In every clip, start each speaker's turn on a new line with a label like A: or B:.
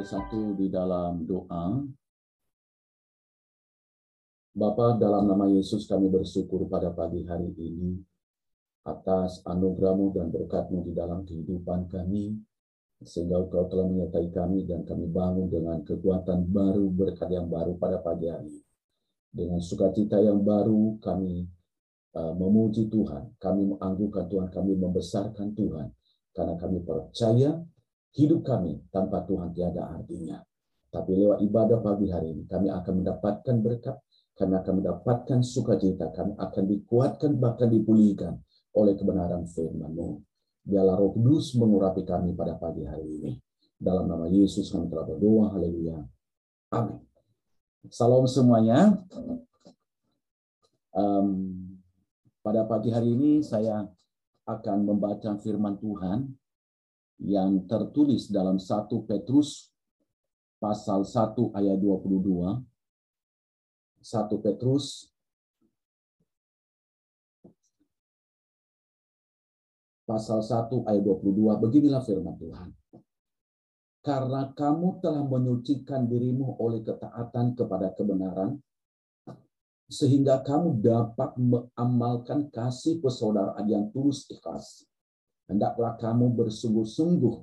A: bersatu di dalam doa. Bapa dalam nama Yesus kami bersyukur pada pagi hari ini atas anugerahmu dan berkatmu di dalam kehidupan kami, sehingga Engkau telah menyertai kami dan kami bangun dengan kekuatan baru, berkat yang baru pada pagi hari. Dengan sukacita yang baru kami uh, memuji Tuhan, kami menganggungkan Tuhan, kami membesarkan Tuhan, karena kami percaya hidup kami tanpa Tuhan tiada artinya. Tapi lewat ibadah pagi hari ini, kami akan mendapatkan berkat, kami akan mendapatkan sukacita, kami akan dikuatkan, bahkan dipulihkan oleh kebenaran firman-Mu. Biarlah roh kudus mengurapi kami pada pagi hari ini. Dalam nama Yesus kami telah berdoa, haleluya. Amin. Salam semuanya. Um, pada pagi hari ini saya akan membaca firman Tuhan yang tertulis dalam 1 Petrus pasal 1 ayat 22. 1 Petrus pasal 1 ayat 22. Beginilah firman Tuhan. Karena kamu telah menyucikan dirimu oleh ketaatan kepada kebenaran, sehingga kamu dapat mengamalkan kasih persaudaraan yang tulus ikhlas hendaklah kamu bersungguh-sungguh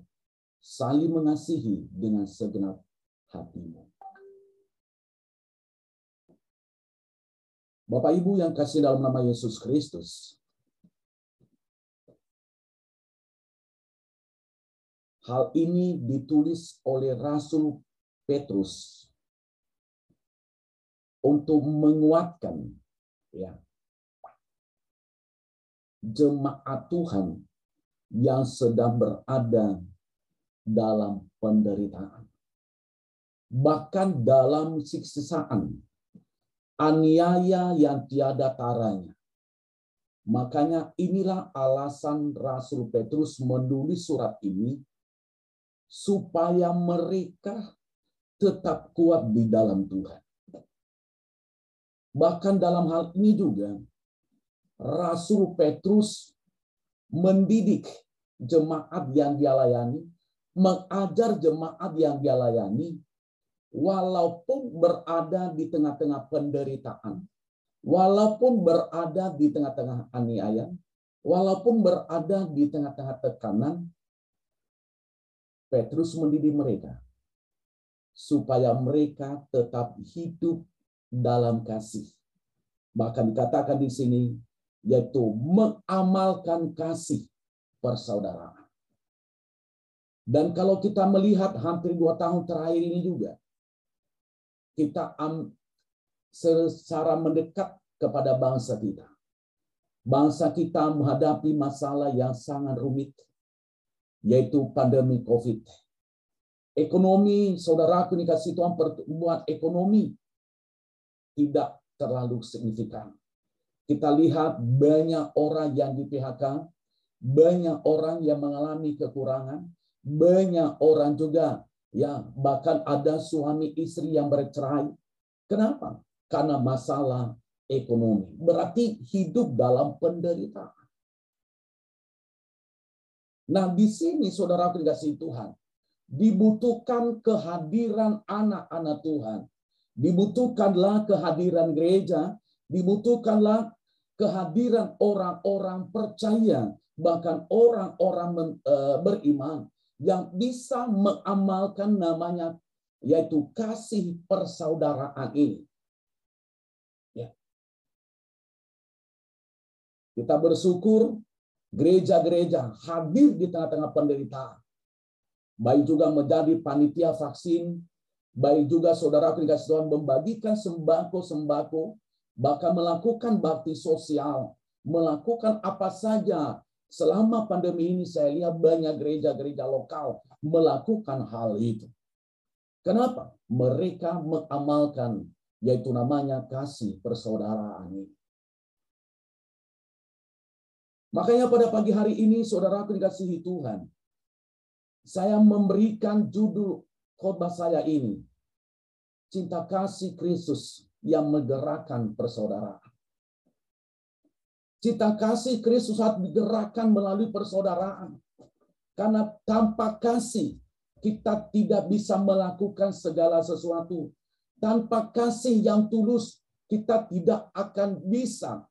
A: saling mengasihi dengan segenap hatimu. Bapak Ibu yang kasih dalam nama Yesus Kristus, hal ini ditulis oleh Rasul Petrus untuk menguatkan ya jemaat Tuhan yang sedang berada dalam penderitaan. Bahkan dalam siksaan, aniaya yang tiada taranya. Makanya inilah alasan Rasul Petrus menulis surat ini supaya mereka tetap kuat di dalam Tuhan. Bahkan dalam hal ini juga Rasul Petrus mendidik jemaat yang dia layani, mengajar jemaat yang dia layani, walaupun berada di tengah-tengah penderitaan, walaupun berada di tengah-tengah aniaya, walaupun berada di tengah-tengah tekanan, Petrus mendidik mereka supaya mereka tetap hidup dalam kasih. Bahkan dikatakan di sini, yaitu mengamalkan kasih persaudaraan. Dan kalau kita melihat hampir dua tahun terakhir ini juga, kita secara mendekat kepada bangsa kita. Bangsa kita menghadapi masalah yang sangat rumit, yaitu pandemi COVID. Ekonomi, saudara ini kasih Tuhan pertumbuhan ekonomi tidak terlalu signifikan. Kita lihat banyak orang yang di PHK, banyak orang yang mengalami kekurangan, banyak orang juga ya bahkan ada suami istri yang bercerai. Kenapa? Karena masalah ekonomi. Berarti hidup dalam penderitaan. Nah, di sini saudara kasih Tuhan, dibutuhkan kehadiran anak-anak Tuhan. Dibutuhkanlah kehadiran gereja, dibutuhkanlah kehadiran orang-orang percaya, bahkan orang-orang eh, beriman yang bisa mengamalkan namanya yaitu kasih persaudaraan ini. Ya. Kita bersyukur gereja-gereja hadir di tengah-tengah penderitaan. Baik juga menjadi panitia vaksin, baik juga saudara dikasih Tuhan membagikan sembako-sembako bahkan melakukan bakti sosial, melakukan apa saja. Selama pandemi ini saya lihat banyak gereja-gereja lokal melakukan hal itu. Kenapa? Mereka mengamalkan yaitu namanya kasih persaudaraan ini. Makanya pada pagi hari ini saudara dikasihi Tuhan, saya memberikan judul khotbah saya ini, Cinta Kasih Kristus yang menggerakkan persaudaraan. Cita kasih Kristus saat digerakkan melalui persaudaraan. Karena tanpa kasih, kita tidak bisa melakukan segala sesuatu. Tanpa kasih yang tulus, kita tidak akan bisa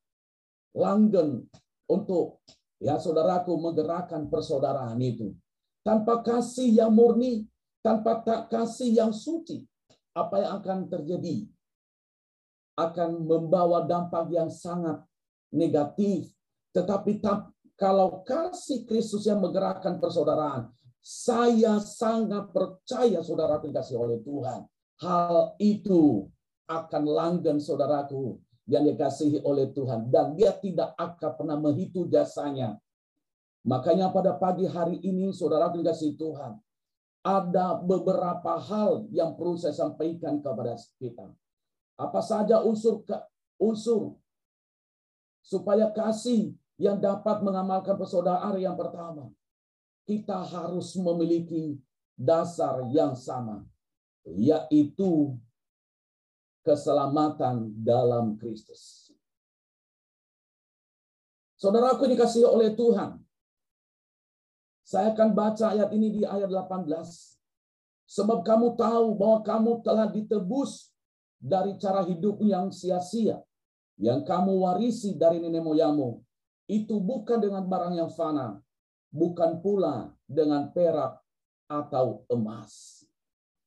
A: langgeng untuk ya saudaraku menggerakkan persaudaraan itu. Tanpa kasih yang murni, tanpa kasih yang suci, apa yang akan terjadi? Akan membawa dampak yang sangat negatif. Tetapi kalau kasih Kristus yang menggerakkan persaudaraan, saya sangat percaya saudara dikasih oleh Tuhan. Hal itu akan langgeng saudaraku yang dikasihi oleh Tuhan. Dan dia tidak akan pernah menghitung jasanya. Makanya pada pagi hari ini saudara dikasih Tuhan. Ada beberapa hal yang perlu saya sampaikan kepada kita. Apa saja unsur unsur supaya kasih yang dapat mengamalkan persaudaraan yang pertama kita harus memiliki dasar yang sama, yaitu keselamatan dalam Kristus. Saudaraku dikasih oleh Tuhan. Saya akan baca ayat ini di ayat 18. Sebab kamu tahu bahwa kamu telah ditebus dari cara hidup yang sia-sia yang kamu warisi dari nenek moyangmu. Itu bukan dengan barang yang fana, bukan pula dengan perak atau emas.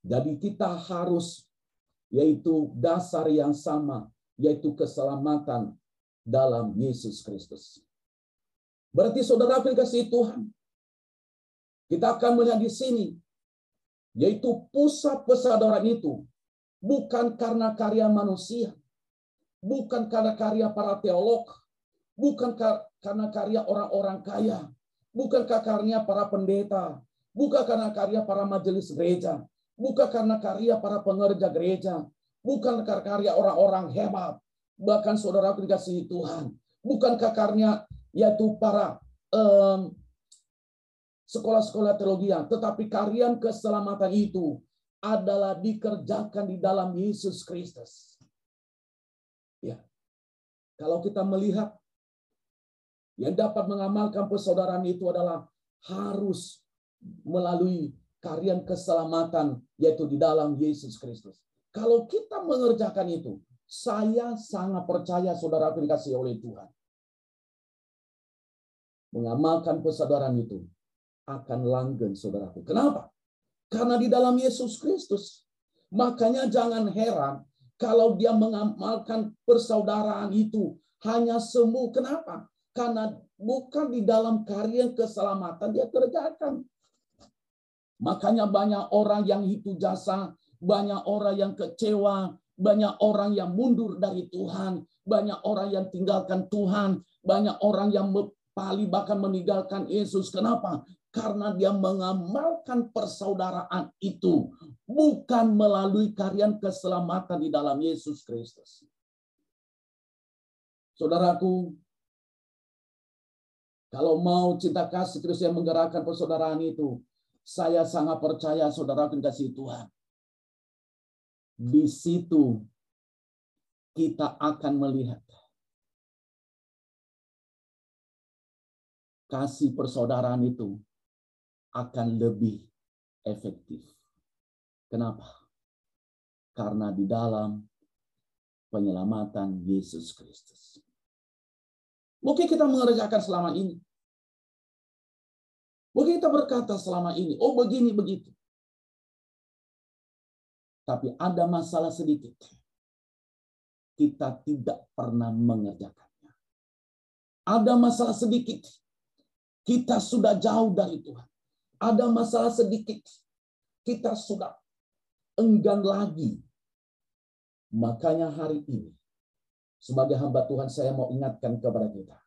A: Jadi kita harus yaitu dasar yang sama, yaitu keselamatan dalam Yesus Kristus. Berarti saudara kasih Tuhan, kita akan melihat di sini, yaitu pusat persaudaraan itu bukan karena karya manusia, bukan karena karya para teolog, bukan karena karya orang-orang kaya, Bukankah karya para pendeta? Bukan karena karya para majelis gereja? Bukan karena karya para pengerja gereja? Bukan karya orang-orang hebat? Bahkan saudara dikasih Tuhan. Bukankah karya yaitu para um, sekolah-sekolah teologi, tetapi karya keselamatan itu adalah dikerjakan di dalam Yesus Kristus. Ya. Kalau kita melihat yang dapat mengamalkan persaudaraan itu adalah harus melalui karya keselamatan yaitu di dalam Yesus Kristus. Kalau kita mengerjakan itu, saya sangat percaya saudara dikasih oleh Tuhan. Mengamalkan persaudaraan itu akan langgeng saudaraku. Kenapa? Karena di dalam Yesus Kristus. Makanya jangan heran kalau dia mengamalkan persaudaraan itu hanya semu. Kenapa? Karena bukan di dalam karya keselamatan dia kerjakan. Makanya banyak orang yang hidup jasa, banyak orang yang kecewa, banyak orang yang mundur dari Tuhan, banyak orang yang tinggalkan Tuhan, banyak orang yang pali bahkan meninggalkan Yesus. Kenapa? Karena dia mengamalkan persaudaraan itu bukan melalui karya keselamatan di dalam Yesus Kristus. Saudaraku, kalau mau cinta kasih Kristus yang menggerakkan persaudaraan itu, saya sangat percaya saudara akan kasih Tuhan. Di situ kita akan melihat kasih persaudaraan itu akan lebih efektif. Kenapa? Karena di dalam penyelamatan Yesus Kristus. Mungkin kita mengerjakan selama ini. Mungkin kita berkata selama ini, oh begini begitu. Tapi ada masalah sedikit. Kita tidak pernah mengerjakannya. Ada masalah sedikit. Kita sudah jauh dari Tuhan. Ada masalah sedikit. Kita sudah enggan lagi. Makanya hari ini sebagai hamba Tuhan saya mau ingatkan kepada kita.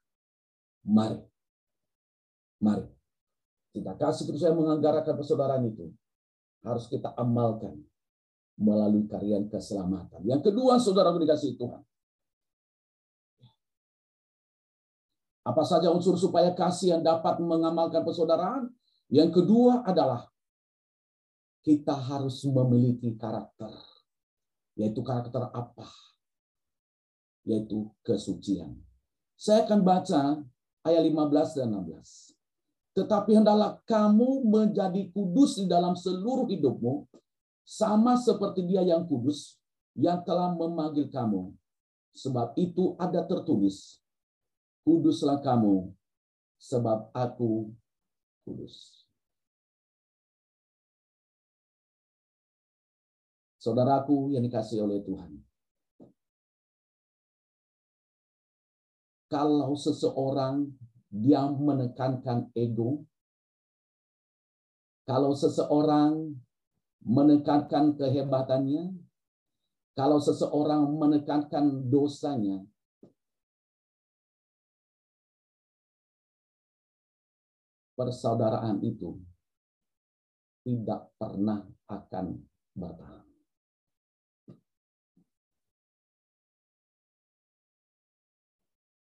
A: Mari. Mari. Kita kasih terus saya menganggarakan persaudaraan itu. Harus kita amalkan melalui karya keselamatan. Yang kedua, saudara dikasih Tuhan. Apa saja unsur supaya kasih yang dapat mengamalkan persaudaraan? Yang kedua adalah kita harus memiliki karakter. Yaitu karakter apa? yaitu kesucian. Saya akan baca ayat 15 dan 16. Tetapi hendaklah kamu menjadi kudus di dalam seluruh hidupmu, sama seperti dia yang kudus, yang telah memanggil kamu. Sebab itu ada tertulis, kuduslah kamu, sebab aku kudus. Saudaraku yang dikasih oleh Tuhan. Kalau seseorang dia menekankan ego. Kalau seseorang menekankan kehebatannya, kalau seseorang menekankan dosanya, persaudaraan itu tidak pernah akan bertahan.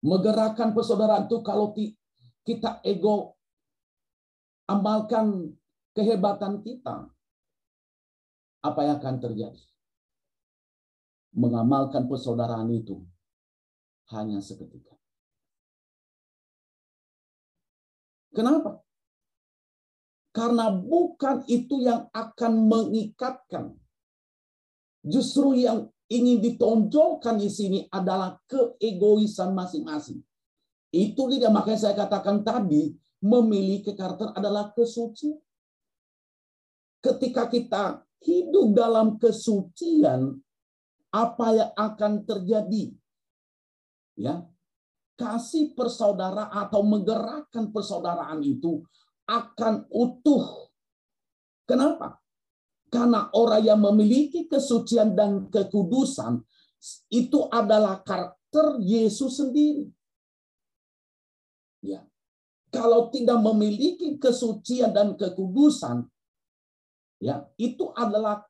A: Menggerakkan persaudaraan itu kalau kita ego amalkan kehebatan kita, apa yang akan terjadi? Mengamalkan persaudaraan itu hanya seketika. Kenapa? Karena bukan itu yang akan mengikatkan. Justru yang ingin ditonjolkan di sini adalah keegoisan masing-masing. Itu dia makanya saya katakan tadi memiliki karakter adalah kesucian. Ketika kita hidup dalam kesucian, apa yang akan terjadi? Ya, kasih persaudaraan atau menggerakkan persaudaraan itu akan utuh. Kenapa? Karena orang yang memiliki kesucian dan kekudusan itu adalah karakter Yesus sendiri. Ya. Kalau tidak memiliki kesucian dan kekudusan, ya, itu adalah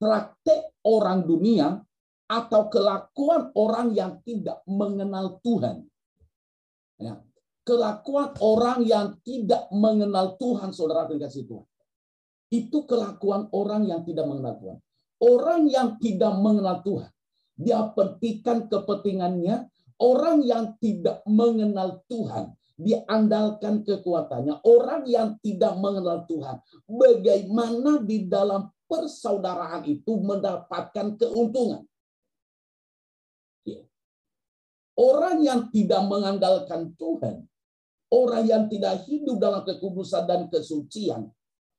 A: praktek orang dunia atau kelakuan orang yang tidak mengenal Tuhan. Ya. Kelakuan orang yang tidak mengenal Tuhan, saudara kasih Tuhan. Itu kelakuan orang yang tidak mengenal Tuhan. Orang yang tidak mengenal Tuhan. Dia petikan kepentingannya. Orang yang tidak mengenal Tuhan. Dia andalkan kekuatannya. Orang yang tidak mengenal Tuhan. Bagaimana di dalam persaudaraan itu mendapatkan keuntungan. Ya. Orang yang tidak mengandalkan Tuhan, orang yang tidak hidup dalam kekudusan dan kesucian,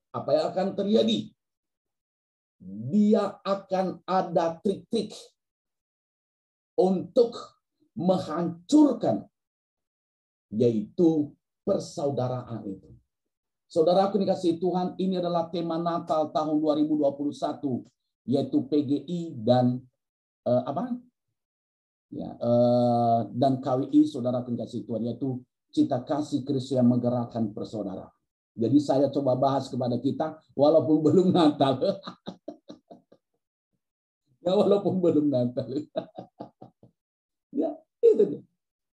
A: apa yang akan terjadi? Dia akan ada trik-trik untuk menghancurkan yaitu persaudaraan itu. Saudara aku dikasih Tuhan, ini adalah tema Natal tahun 2021 yaitu PGI dan eh, apa? Ya, eh, dan KWI saudara aku dikasih Tuhan yaitu cita kasih Kristus yang menggerakkan persaudaraan. Jadi saya coba bahas kepada kita walaupun belum Natal. ya walaupun belum Natal. ya, itu dia.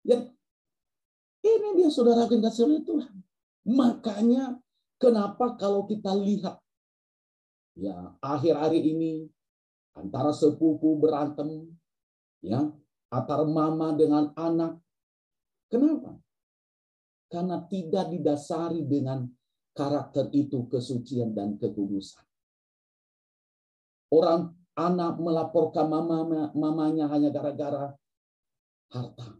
A: Ya, ini dia saudara kasih oleh Tuhan. Makanya kenapa kalau kita lihat ya akhir-akhir ini antara sepupu berantem ya antara mama dengan anak. Kenapa? Karena tidak didasari dengan karakter itu kesucian dan kekudusan. Orang anak melaporkan mama, mamanya hanya gara-gara harta.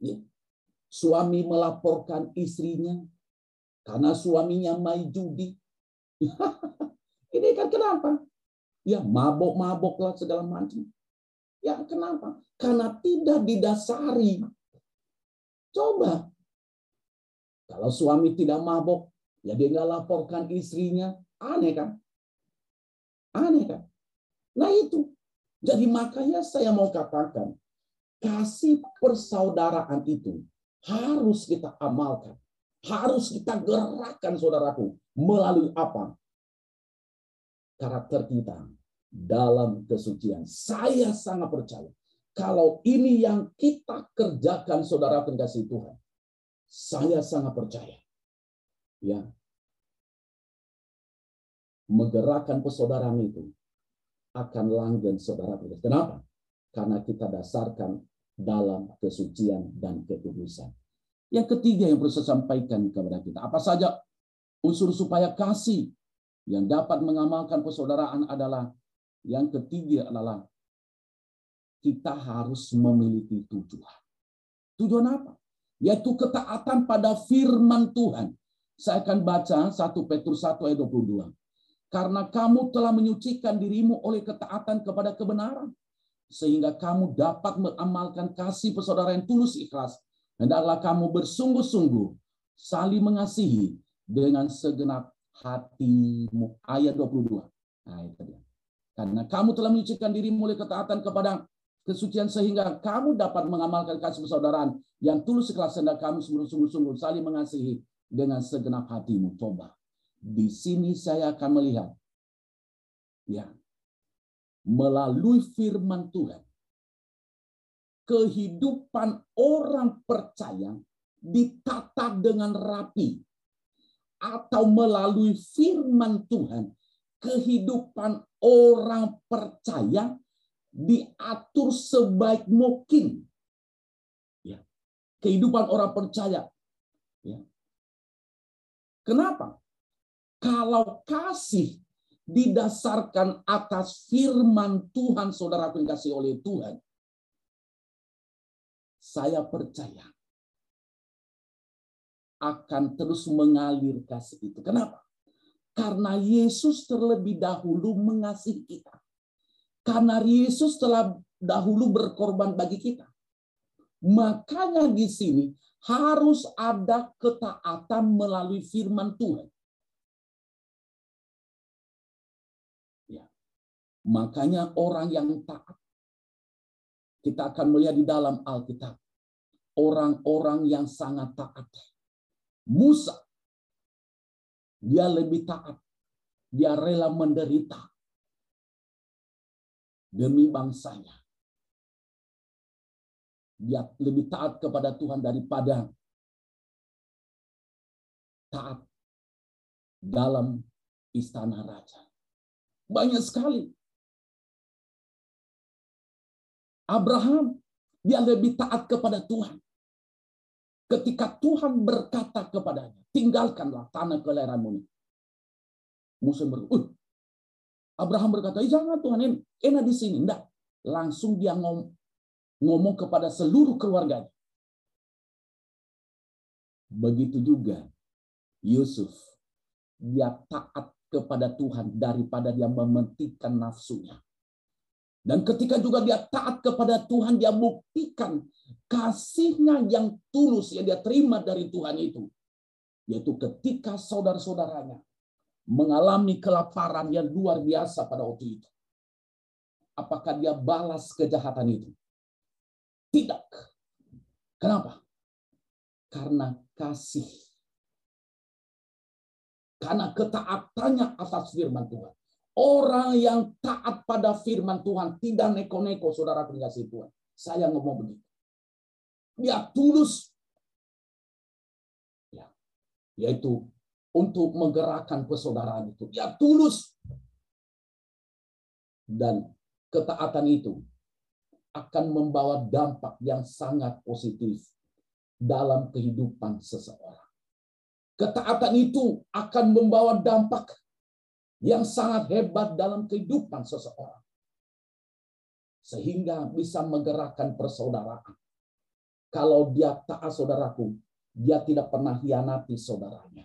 A: Ya. Suami melaporkan istrinya karena suaminya main judi. Ini kan kenapa? Ya mabok-mabok lah segala macam. Ya kenapa? Karena tidak didasari. Coba kalau suami tidak mabok, ya dia nggak laporkan istrinya. Aneh kan? Aneh kan? Nah itu. Jadi makanya saya mau katakan, kasih persaudaraan itu harus kita amalkan. Harus kita gerakkan saudaraku. Melalui apa? Karakter kita dalam kesucian. Saya sangat percaya. Kalau ini yang kita kerjakan saudara kasih Tuhan saya sangat percaya. Ya. Menggerakkan persaudaraan itu akan langgeng saudara Kenapa? Karena kita dasarkan dalam kesucian dan kekudusan. Yang ketiga yang perlu saya sampaikan kepada kita, apa saja unsur supaya kasih yang dapat mengamalkan persaudaraan adalah yang ketiga adalah kita harus memiliki tujuan. Tujuan apa? Yaitu ketaatan pada firman Tuhan. Saya akan baca 1 Petrus 1 ayat 22. Karena kamu telah menyucikan dirimu oleh ketaatan kepada kebenaran. Sehingga kamu dapat mengamalkan kasih persaudaraan yang tulus ikhlas. Hendaklah kamu bersungguh-sungguh saling mengasihi dengan segenap hatimu. Ayat 22. Nah, itu dia. Karena kamu telah menyucikan dirimu oleh ketaatan kepada kesucian sehingga kamu dapat mengamalkan kasih persaudaraan yang tulus ikhlas hendak kamu sungguh-sungguh saling mengasihi dengan segenap hatimu. Coba. Di sini saya akan melihat ya melalui firman Tuhan kehidupan orang percaya ditata dengan rapi atau melalui firman Tuhan kehidupan orang percaya diatur sebaik mungkin. Ya. Kehidupan orang percaya. Ya. Kenapa? Kalau kasih didasarkan atas firman Tuhan, saudara dikasih oleh Tuhan, saya percaya akan terus mengalir kasih itu. Kenapa? Karena Yesus terlebih dahulu mengasihi kita. Karena Yesus telah dahulu berkorban bagi kita. Makanya di sini harus ada ketaatan melalui firman Tuhan. Ya. Makanya orang yang taat. Kita akan melihat di dalam Alkitab. Orang-orang yang sangat taat. Musa. Dia lebih taat. Dia rela menderita demi bangsanya. Dia lebih taat kepada Tuhan daripada taat dalam istana raja. Banyak sekali. Abraham, dia lebih taat kepada Tuhan. Ketika Tuhan berkata kepadanya, tinggalkanlah tanah kelahiranmu. Musa berkata, Abraham berkata, jangan Tuhan, enak di sini. Enggak. Langsung dia ngom ngomong kepada seluruh keluarganya. Begitu juga Yusuf. Dia taat kepada Tuhan daripada dia mementingkan nafsunya. Dan ketika juga dia taat kepada Tuhan, dia buktikan kasihnya yang tulus yang dia terima dari Tuhan itu. Yaitu ketika saudara-saudaranya mengalami kelaparan yang luar biasa pada waktu itu. Apakah dia balas kejahatan itu? Tidak. Kenapa? Karena kasih. Karena ketaatannya atas firman Tuhan. Orang yang taat pada firman Tuhan tidak neko-neko saudara pengasih Tuhan. Saya ngomong begitu. Dia tulus. Ya, yaitu untuk menggerakkan persaudaraan itu. Dia tulus. Dan ketaatan itu akan membawa dampak yang sangat positif dalam kehidupan seseorang. Ketaatan itu akan membawa dampak yang sangat hebat dalam kehidupan seseorang. Sehingga bisa menggerakkan persaudaraan. Kalau dia taat saudaraku, dia tidak pernah hianati saudaranya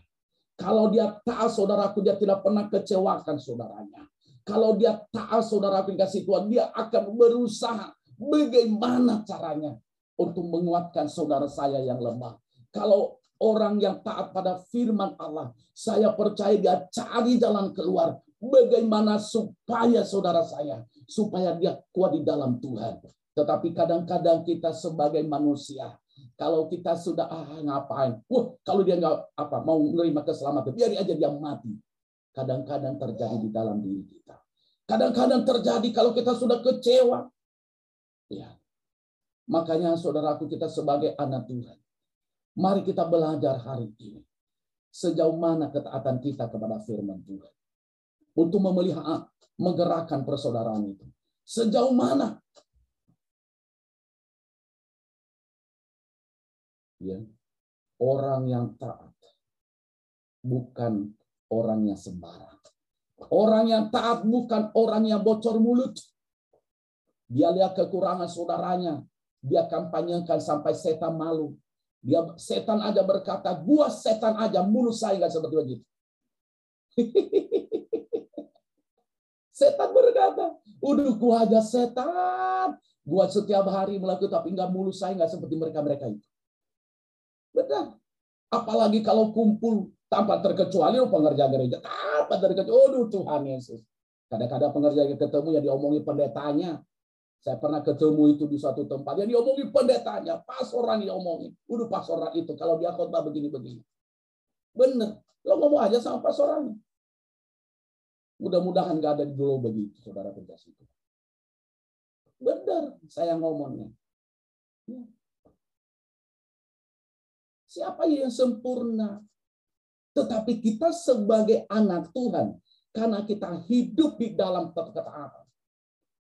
A: kalau dia taat saudaraku, dia tidak pernah kecewakan saudaranya. Kalau dia taat saudaraku kasih Tuhan, dia akan berusaha bagaimana caranya untuk menguatkan saudara saya yang lemah. Kalau orang yang taat pada firman Allah, saya percaya dia cari jalan keluar. Bagaimana supaya saudara saya, supaya dia kuat di dalam Tuhan. Tetapi kadang-kadang kita sebagai manusia, kalau kita sudah ah ngapain, wah kalau dia nggak apa mau menerima keselamatan, biar aja dia mati. Kadang-kadang terjadi di dalam diri kita. Kadang-kadang terjadi kalau kita sudah kecewa. Ya. Makanya saudaraku kita sebagai anak Tuhan. Mari kita belajar hari ini. Sejauh mana ketaatan kita kepada firman Tuhan. Untuk memelihara, menggerakkan persaudaraan itu. Sejauh mana ya orang yang taat, bukan orang yang sembarang. Orang yang taat bukan orang yang bocor mulut. Dia lihat kekurangan saudaranya, dia kampanyekan sampai setan malu. Dia setan aja berkata, gua setan aja, mulut saya nggak seperti begitu. setan berkata, udah gua aja setan, gua setiap hari melakukan tapi nggak mulut saya nggak seperti mereka mereka itu. Benar. Apalagi kalau kumpul tanpa terkecuali oh, pengerja gereja tanpa terkecuali. Oh Tuhan Yesus. Kadang-kadang pengerja ketemu yang diomongi pendetanya. Saya pernah ketemu itu di suatu tempat. Yang diomongi pendetanya. Pas orang diomongin. Udah pas orang itu. Kalau dia khotbah begini-begini. Bener. Lo ngomong aja sama pas orang. Mudah-mudahan gak ada dulu begitu. Saudara penjas itu. Bener. Saya ngomongnya. Ya. Siapa yang sempurna? Tetapi kita sebagai anak Tuhan, karena kita hidup di dalam ketaatan,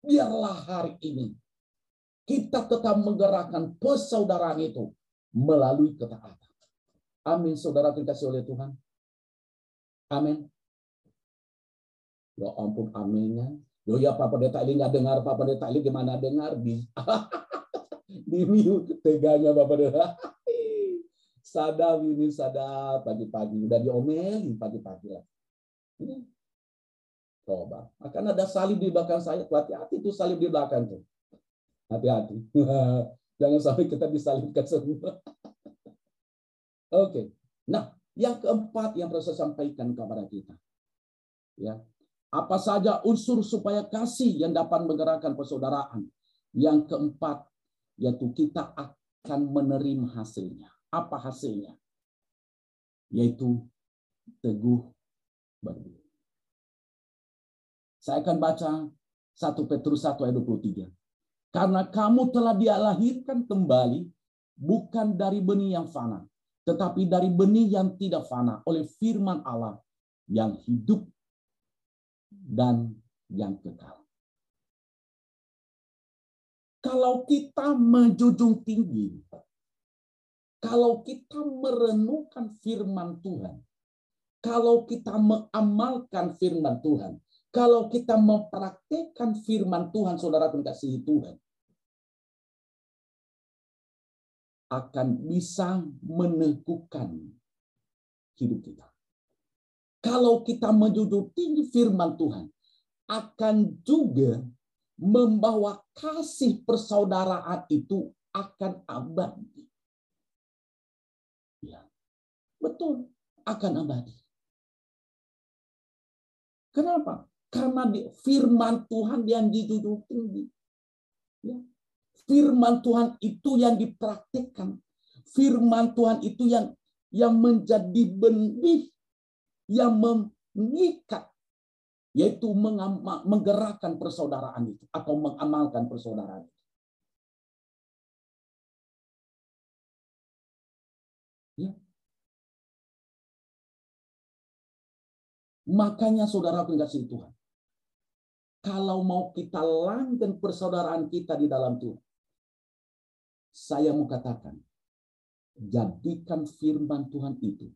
A: biarlah hari ini kita tetap menggerakkan persaudaraan itu melalui ketaatan. Amin, saudara dikasih oleh Tuhan. Amin. Ya ampun, aminnya. Yo ya Pak Pendeta ini nggak dengar, Pak Pendeta ini gimana dengar? Di, di mute teganya Bapak Pendeta. Sadap ini sadap pagi-pagi. Udah diomelin pagi-pagi lah. Ini. Coba. Akan ada salib di belakang saya. Hati-hati itu salib di belakang tuh. Hati-hati. Jangan sampai kita disalibkan semua. Oke. Okay. Nah, yang keempat yang perlu saya sampaikan kepada kita. Ya. Apa saja unsur supaya kasih yang dapat menggerakkan persaudaraan. Yang keempat, yaitu kita akan menerima hasilnya. Apa hasilnya? Yaitu teguh berdiri. Saya akan baca 1 Petrus 1 ayat 23. Karena kamu telah dialahirkan kembali bukan dari benih yang fana, tetapi dari benih yang tidak fana oleh firman Allah yang hidup dan yang kekal. Kalau kita menjunjung tinggi kalau kita merenungkan firman Tuhan, kalau kita mengamalkan firman Tuhan, kalau kita mempraktekkan firman Tuhan, saudara kasih Tuhan, akan bisa meneguhkan hidup kita. Kalau kita menjunjung tinggi firman Tuhan, akan juga membawa kasih persaudaraan itu akan abadi. Betul, akan abadi. Kenapa? Karena firman Tuhan yang dijunjung tinggi. Ya. Firman Tuhan itu yang dipraktikkan. Firman Tuhan itu yang yang menjadi benih yang mengikat yaitu menggerakkan persaudaraan itu atau mengamalkan persaudaraan itu. Ya. Makanya saudara kasih Tuhan. Kalau mau kita langgeng persaudaraan kita di dalam Tuhan. Saya mau katakan. Jadikan firman Tuhan itu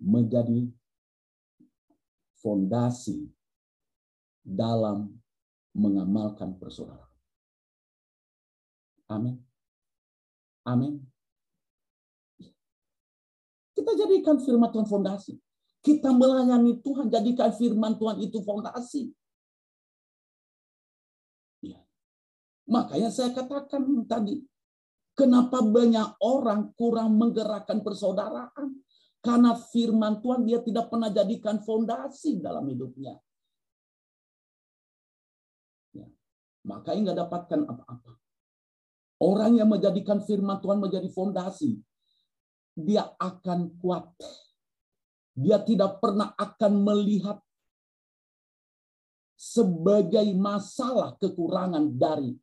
A: menjadi fondasi dalam mengamalkan persaudaraan. Amin. Amin. Kita jadikan firman Tuhan fondasi. Kita melayani Tuhan, jadikan firman Tuhan itu fondasi. Ya. Makanya saya katakan tadi, kenapa banyak orang kurang menggerakkan persaudaraan? Karena firman Tuhan dia tidak pernah jadikan fondasi dalam hidupnya. Ya. Makanya nggak dapatkan apa-apa. Orang yang menjadikan firman Tuhan menjadi fondasi, dia akan kuat dia tidak pernah akan melihat sebagai masalah kekurangan dari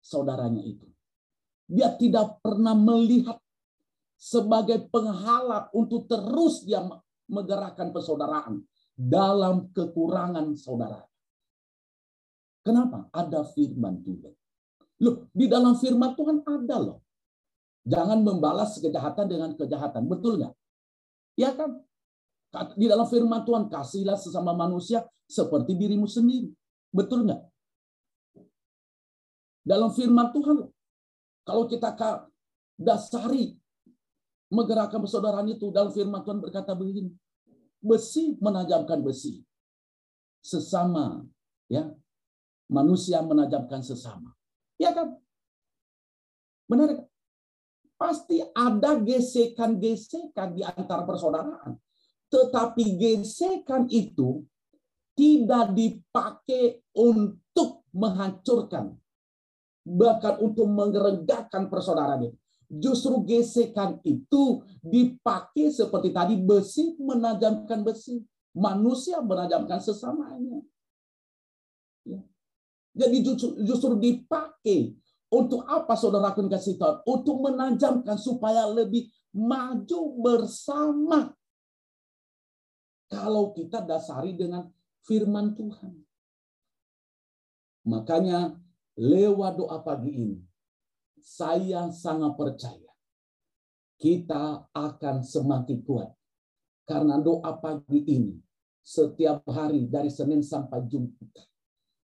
A: saudaranya itu. Dia tidak pernah melihat sebagai penghalang untuk terus dia menggerakkan persaudaraan dalam kekurangan saudara. Kenapa? Ada firman Tuhan. Loh, di dalam firman Tuhan ada loh. Jangan membalas kejahatan dengan kejahatan. Betul nggak? Ya kan? Di dalam firman Tuhan, kasihlah sesama manusia seperti dirimu sendiri. Betul nggak? Dalam firman Tuhan, kalau kita dasari menggerakkan persaudaraan itu, dalam firman Tuhan berkata begini, besi menajamkan besi. Sesama, ya manusia menajamkan sesama. Ya kan? Benar kan? Pasti ada gesekan-gesekan di antara persaudaraan. Tetapi gesekan itu tidak dipakai untuk menghancurkan. Bahkan untuk menggeregakkan persaudaraan itu. Justru gesekan itu dipakai seperti tadi besi menajamkan besi. Manusia menajamkan sesamanya. Ya. Jadi justru, justru dipakai untuk apa saudara akan kasih tahu? Untuk menajamkan supaya lebih maju bersama. Kalau kita dasari dengan firman Tuhan. Makanya lewat doa pagi ini, saya sangat percaya kita akan semakin kuat. Karena doa pagi ini, setiap hari dari Senin sampai Jumat,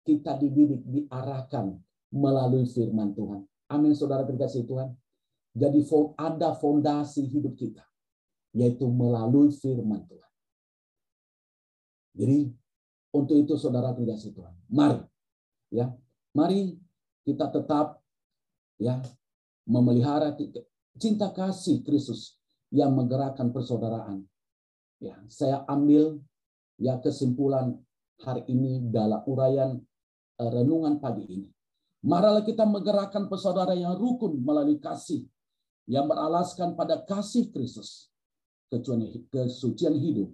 A: kita dididik, diarahkan melalui firman Tuhan. Amin, saudara terkasih Tuhan. Jadi ada fondasi hidup kita, yaitu melalui firman Tuhan. Jadi untuk itu saudara terkasih Tuhan, mari ya, mari kita tetap ya memelihara cinta kasih Kristus yang menggerakkan persaudaraan. Ya, saya ambil ya kesimpulan hari ini dalam uraian eh, renungan pagi ini. Marilah kita menggerakkan persaudaraan yang rukun melalui kasih yang beralaskan pada kasih Kristus, kesucian hidup,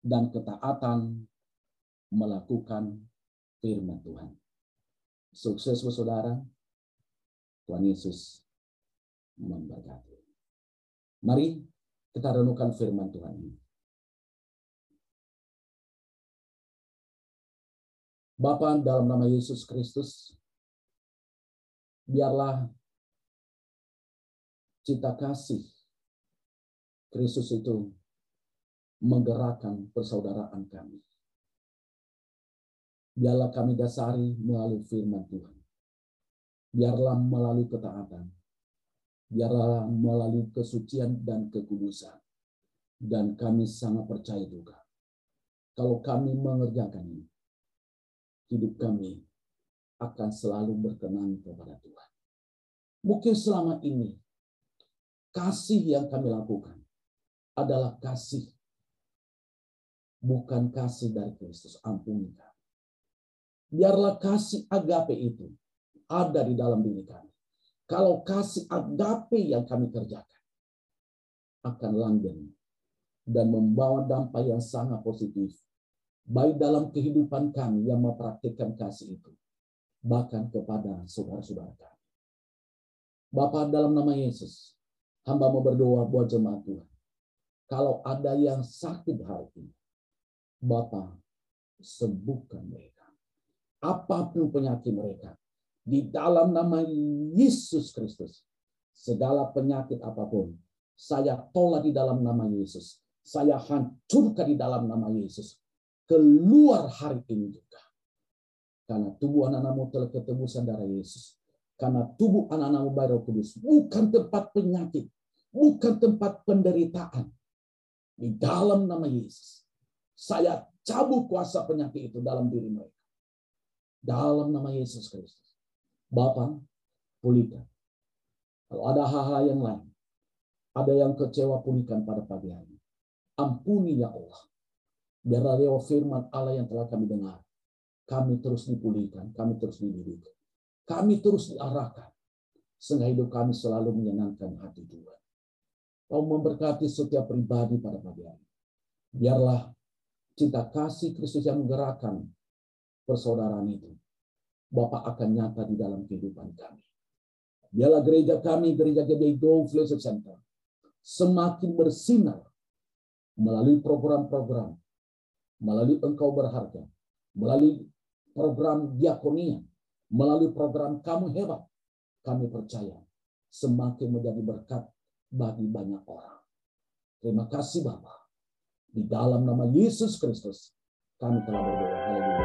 A: dan ketaatan melakukan firman Tuhan. Sukses saudara. Tuhan Yesus memberkati. Mari kita renungkan firman Tuhan ini. Bapa dalam nama Yesus Kristus, biarlah cita kasih Kristus itu menggerakkan persaudaraan kami. Biarlah kami dasari melalui firman Tuhan. Biarlah melalui ketaatan. Biarlah melalui kesucian dan kekudusan. Dan kami sangat percaya juga. Kalau kami mengerjakan ini, hidup kami akan selalu berkenan kepada Tuhan. Mungkin selama ini kasih yang kami lakukan adalah kasih bukan kasih dari Kristus. Ampuni kami. Biarlah kasih agape itu ada di dalam diri kami. Kalau kasih agape yang kami kerjakan akan langgeng dan membawa dampak yang sangat positif baik dalam kehidupan kami yang mempraktikkan kasih itu bahkan kepada saudara-saudara kami. Bapak dalam nama Yesus, hamba mau berdoa buat jemaat Tuhan. Kalau ada yang sakit hari ini, Bapak sembuhkan mereka. Apa pun penyakit mereka, di dalam nama Yesus Kristus, segala penyakit apa pun, saya tolak di dalam nama Yesus. Saya hancurkan di dalam nama Yesus. Keluar hari ini juga karena tubuh anak-anakmu telah ketebusan darah Yesus. Karena tubuh anak-anakmu baru kudus. Bukan tempat penyakit. Bukan tempat penderitaan. Di dalam nama Yesus. Saya cabut kuasa penyakit itu dalam diri mereka. Dalam nama Yesus Kristus. Bapak, pulihkan. Kalau ada hal-hal yang lain. Ada yang kecewa pulihkan pada pagi hari. Ampuni ya Allah. Biarlah lewat firman Allah yang telah kami dengar kami terus dipulihkan, kami terus dididik, kami terus diarahkan, sehingga hidup kami selalu menyenangkan hati Tuhan. Kau memberkati setiap pribadi pada pagi hari. Biarlah cinta kasih Kristus yang menggerakkan persaudaraan itu. Bapak akan nyata di dalam kehidupan kami. Biarlah gereja kami, gereja GBI Go Fellowship Center, semakin bersinar melalui program-program, melalui engkau berharga, melalui program diakonia, melalui program kamu hebat, kami percaya semakin menjadi berkat bagi banyak orang. Terima kasih Bapak. Di dalam nama Yesus Kristus kami telah berdoa. Haleluya.